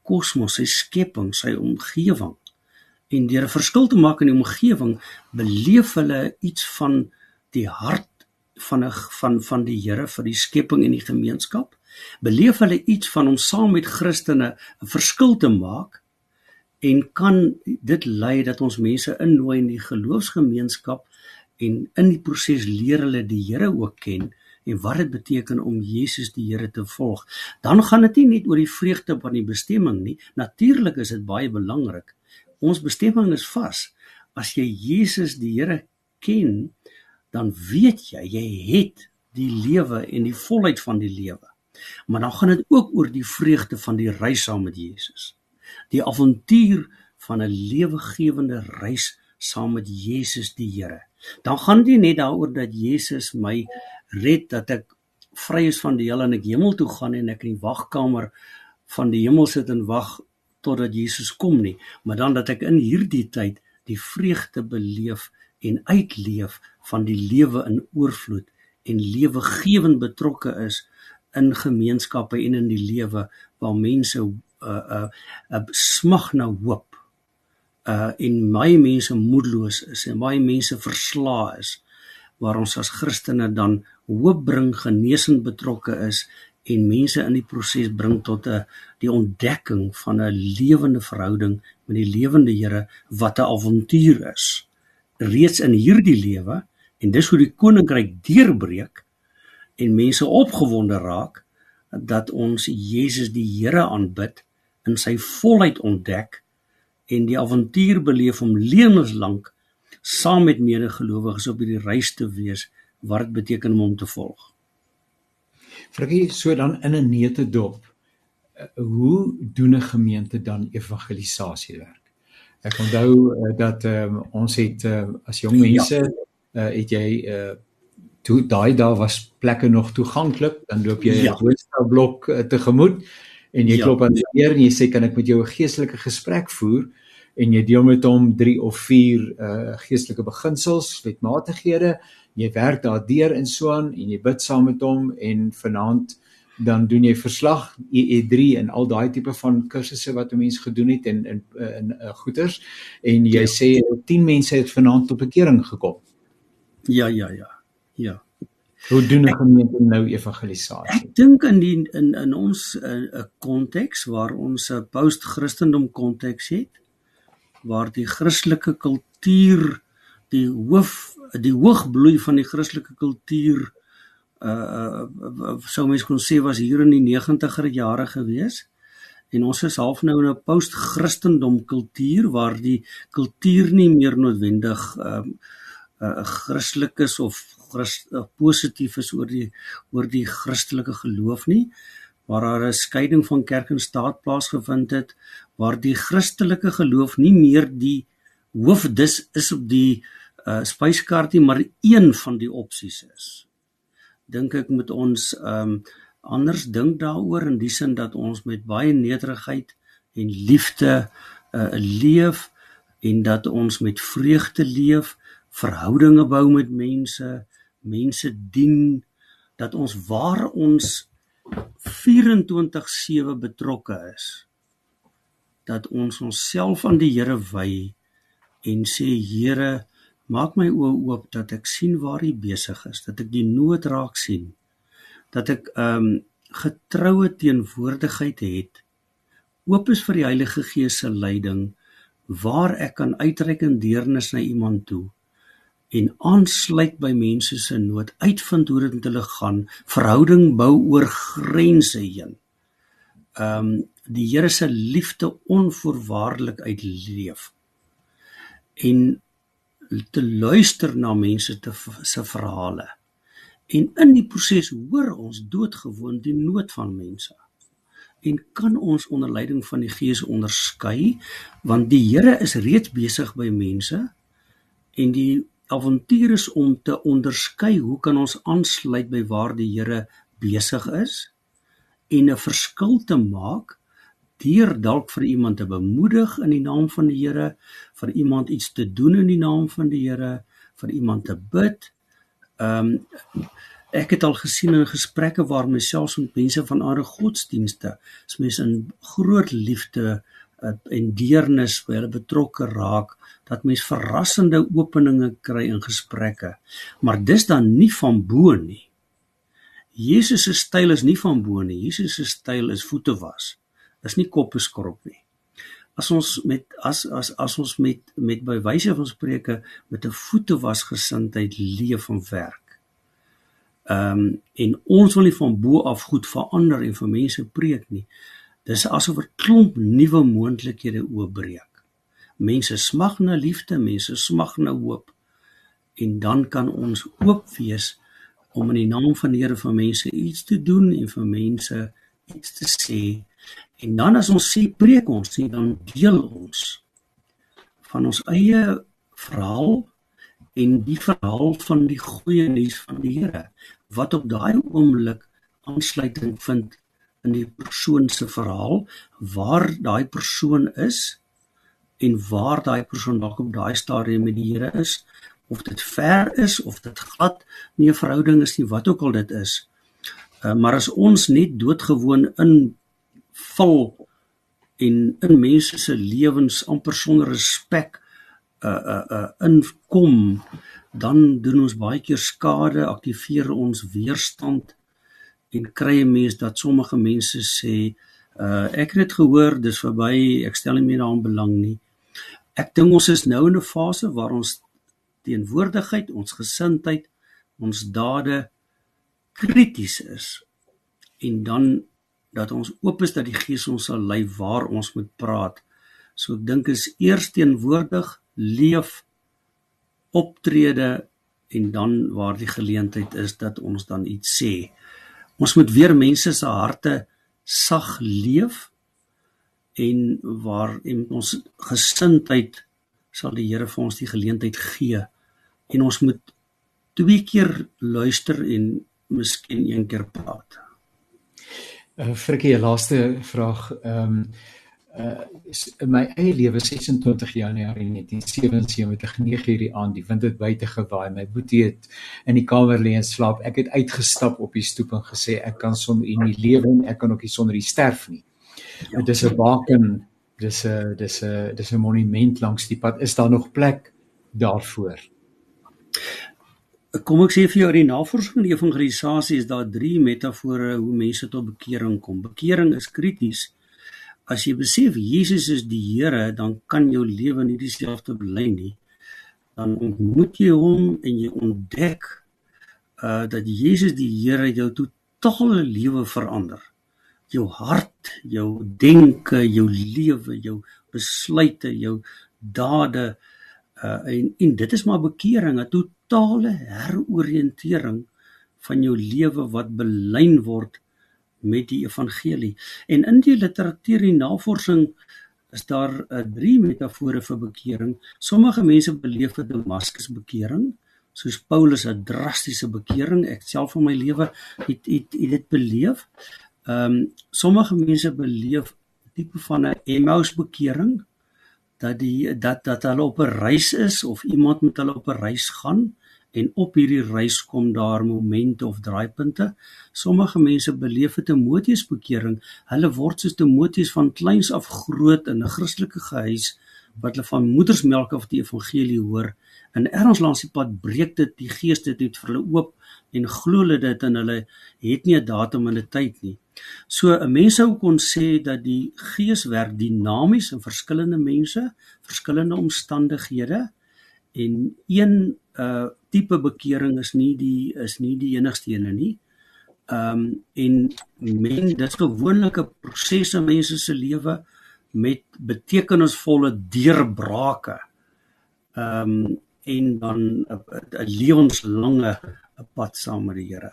kosmos, sy skepping, sy omgewing. En deur 'n verskil te maak in die omgewing, beleef hulle iets van die hart van 'n van van die Here vir die skepping en die gemeenskap. Beleef hulle iets van om saam met Christene 'n verskil te maak en kan dit lei dat ons mense innooi in die geloofsgemeenskap en in die proses leer hulle die Here ook ken en wat dit beteken om Jesus die Here te volg. Dan gaan dit nie net oor die vreugde van die bestemming nie. Natuurlik is dit baie belangrik. Ons bestemming is vas. As jy Jesus die Here ken, dan weet jy jy het die lewe en die volheid van die lewe. Maar dan gaan dit ook oor die vreugde van die reis saam met Jesus. Die avontuur van 'n lewegewende reis saam met Jesus die Here. Dan gaan dit net daaroor dat Jesus my red dat ek vry is van die hel en ek hemel toe gaan en ek in die wagkamer van die hemel sit en wag totdat Jesus kom nie, maar dan dat ek in hierdie tyd die vreugde beleef en uitleef van die lewe in oorvloed en lewegewend betrokke is in gemeenskappe en in die lewe waar mense uh, uh, uh, smag na hoop uh en baie mense moedeloos is en baie mense verslae is waar ons as Christene dan hoop bring, genesing betrokke is en mense in die proses bring tot 'n die ontdekking van 'n lewende verhouding met die lewende Here wat 'n avontuur is. Reeds in hierdie lewe en dis hoe die koninkryk deurbreek en mense opgewonde raak dat ons Jesus die Here aanbid in sy volheid ontdek en die avontuur beleef om lewenslank saam met medegelowiges op hierdie reis te wees wat dit beteken om hom te volg. Frikkie, so dan in 'n neete dop. Eh, hoe doen 'n gemeente dan evangelisasie werk? Ek onthou uh, dat um, ons het uh, as jong mense ja. uh, het jy uh, toe daai daar was plekke nog toeganklik, dan loop jy 'n ja. woonstelblok uh, tegemoet en jy ja. klop aan die deur en jy sê kan ek met jou 'n geestelike gesprek voer? en jy deel met hom 3 of 4 uh geestelike beginsels, wetmatighede. Jy werk daardeur in Swaan en jy bid saam met hom en vanaand dan doen jy verslag EE3 en al daai tipe van kursusse wat 'n mens gedoen het in in in, in uh, goeters en jy ja. sê 10 mense het vanaand tot bekering gekom. Ja ja ja. Ja. Hoe doen 'n gemeente nou evangelisasie? Ek dink in die in in ons 'n uh, konteks waar ons 'n post-Christendom konteks het, waar die Christelike kultuur die hoof die hoogbloei van die Christelike kultuur uh, uh sou mens kon sê was hier in die 90er jare gewees en ons is half nou in 'n post-Christendom kultuur waar die kultuur nie meer noodwendig um, uh, Christelik is of Christ, uh, positief is oor die oor die Christelike geloof nie waar daar 'n skeiding van kerk en staat plaasgevind het waar die Christelike geloof nie meer die hoofdis is op die uh, spyskaartie maar een van die opsies is. Dink ek moet ons ehm um, anders dink daaroor in die sin dat ons met baie nederigheid en liefde uh, leef en dat ons met vreugde leef verhoudinge bou met mense, mense dien dat ons waar ons 24/7 betrokke is dat ons onsself aan die Here wy en sê Here maak my oë oop dat ek sien waar U besig is dat ek die nood raak sien dat ek ehm um, getroue teenwoordigheid het. Oop is vir die Heilige Gees se leiding waar ek kan uitreik in deernis na iemand toe en aansluit by mense se nood, uitvind hoe dit met hulle gaan, verhouding bou oor grense heen. Ehm um, die Here se liefde onvoorwaardelik uitleef. En te luister na mense te se verhale. En in die proses hoor ons doodgewoon die nood van mense. En kan ons onder leiding van die Gees onderskei want die Here is reeds besig by mense en die avontuur is om te onderskei hoe kan ons aansluit by waar die Here besig is en 'n verskil te maak deur dalk vir iemand te bemoedig in die naam van die Here, vir iemand iets te doen in die naam van die Here, vir iemand te bid. Ehm um, ek het al gesien in gesprekke waar myself met mense van ander godsdienste, as mense in groot liefde uh, en deernis by hulle betrokke raak, dat mens verrassende openinge kry in gesprekke. Maar dis dan nie van bo nie. Jesus se styl is nie van bo nie. Jesus se styl is voete was. Dis nie koppe skrop nie. As ons met as as as ons met met by wyse van spreuke met 'n voete was gesindheid leef en werk. Ehm um, en ons wil nie van bo af goed verander en vir mense preek nie. Dis asof 'n klomp nuwe moontlikhede oopbreek. Mense smag na liefde, mense smag na hoop. En dan kan ons oop wees om in die naam van die Here vir mense iets te doen en vir mense iets te sê. En dan as ons sê preek ons, sê dan deel ons van ons eie verhaal en die verhaal van die goeie nuus van die Here wat op daai oomblik aansluiting vind in die persoon se verhaal waar daai persoon is en waar daai persoon dalk op daai stadium met die Here is of dit ver is of dit glad nie 'n verhouding is nie wat ook al dit is. Uh, maar as ons net doodgewoon in vul en in mense se lewens amper sonder respek uh uh uh inkom dan doen ons baie keer skade, aktiveer ons weerstand en kry 'n mens dat sommige mense sê uh ek het dit gehoor, dis verby, ek stel nie meer daaraan belang nie. Ek dink ons is nou in 'n fase waar ons teenwoordigheid, ons gesindheid, ons dade krities is en dan dat ons oop is dat die Gees ons sal lei waar ons moet praat. So ek dink is eers teenwoordig, leef, optrede en dan waar die geleentheid is dat ons dan iets sê. Ons moet weer mense se harte sag leef en waar en ons gesindheid sal die Here vir ons die geleentheid gee en ons moet twee keer luister en miskien een keer praat. Uh Frikkie, laaste vraag. Ehm um, uh in my eie lewe 26 Januarie 1977 9 uur die aand die wind het buite gewaai my boetie het in die kamer lê en slaap ek het uitgestap op die stoep en gesê ek kan sonder u nie lewe en ek kan ook nie sonder u sterf nie Ja. Dit is 'n baken, dis 'n dis 'n dis 'n monument langs die pad. Is daar nog plek daarvoor? Kom ek sê vir jou, in die navorsing van die evangelisasie is daar drie metafore hoe mense tot bekering kom. Bekering is krities. As jy besef Jesus is die Here, dan kan jou lewe nie dieselfde bly nie. Dan ontmoet jy hom en jy ontdek uh dat Jesus die Here jou totale lewe verander jou hart, jou denke, jou lewe, jou besluite, jou dade uh en en dit is maar bekering, 'n totale heroriëntering van jou lewe wat belyn word met die evangelie. En in die literatuur en navorsing is daar uh, drie metafore vir bekering. Sommige mense beleef 'n Damaskus bekering, soos Paulus 'n drastiese bekering. Ek self in my lewe het het, het dit beleef. Ehm um, sommige mense beleef tipe van 'n Emmaus bekering dat die dat dat hulle op 'n reis is of iemand met hulle op 'n reis gaan en op hierdie reis kom daar momente of draaipunte. Sommige mense beleef 'n Timoteus bekering. Hulle word soos Timoteus van kleins af groot in 'n Christelike gehuis wat hulle van moedersmelk af die evangelie hoor. En erns langs die pad breek dit die gees dit het vir hulle oop en glo hulle dit en hulle het nie 'n datum en 'n tyd nie. So 'n mens sou kon sê dat die gees werk dinamies in verskillende mense, verskillende omstandighede en een uh tipe bekering is nie die is nie die enigste ene nie. Um en men dit is gewoonlik 'n proses in mense se lewe met betekenisvolle deurbrake. Um en dan 'n lewenslange 'n pad saam met die Here.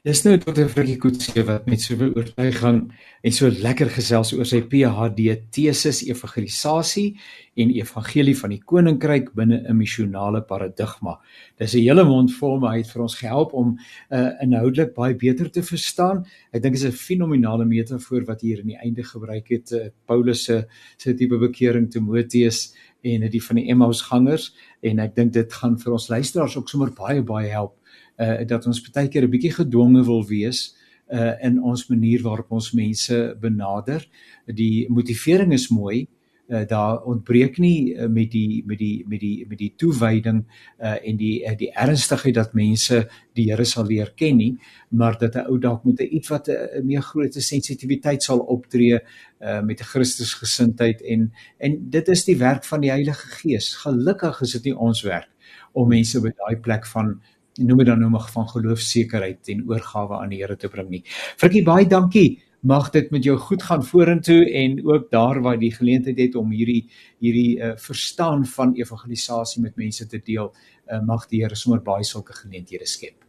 Dis nou tot 'n vruggie koetsie wat met so oortuiging en so lekker gesels oor sy PhD teses evangelisasie en evangelie van die koninkryk binne 'n missionale paradigma. Dis 'n hele mond vol maar hy het vir ons gehelp om uh, inhoudelik baie beter te verstaan. Ek dink dit is 'n fenominale metafoor wat hier in die einde gebruik het uh, Paulus se se tipe bekering Timoteus en die van die Emmausgangers en ek dink dit gaan vir ons luisteraars ook sommer baie baie help uh dat ons baie keer 'n bietjie gedwonge wil wees uh in ons manier waarop ons mense benader. Die motivering is mooi. Uh daar ontbreek nie uh, met die met die met die met die toewyding uh en die uh, die ernstigheid dat mense die Here sal leer ken nie, maar dat 'n ou dalk met 'n iets wat 'n meer groot sensitiwiteit sal optree uh met 'n Christusgesindheid en en dit is die werk van die Heilige Gees. Gelukkig is dit nie ons werk om mense by daai plek van noem dit dan nou maar van geloofsekerheid en oorgawe aan die Here te bring nie. Frikkie baie dankie. Mag dit met jou goed gaan vorentoe en ook daar waar die geleentheid het om hierdie hierdie uh, verstaan van evangelisasie met mense te deel, uh, mag die Here sommer baie sulke geleenthede skep.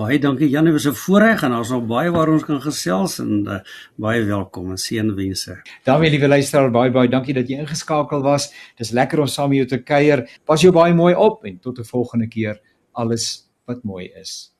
Baie dankie Janie, was 'n voorreg en ons het baie waar ons kan gesels en uh, baie welkom en seënwense. Daarmee liewe luisteraar, baie baie dankie dat jy ingeskakel was. Dis lekker om saam met jou te kuier. Pas jou baie mooi op en tot 'n volgende keer alles wat mooi is.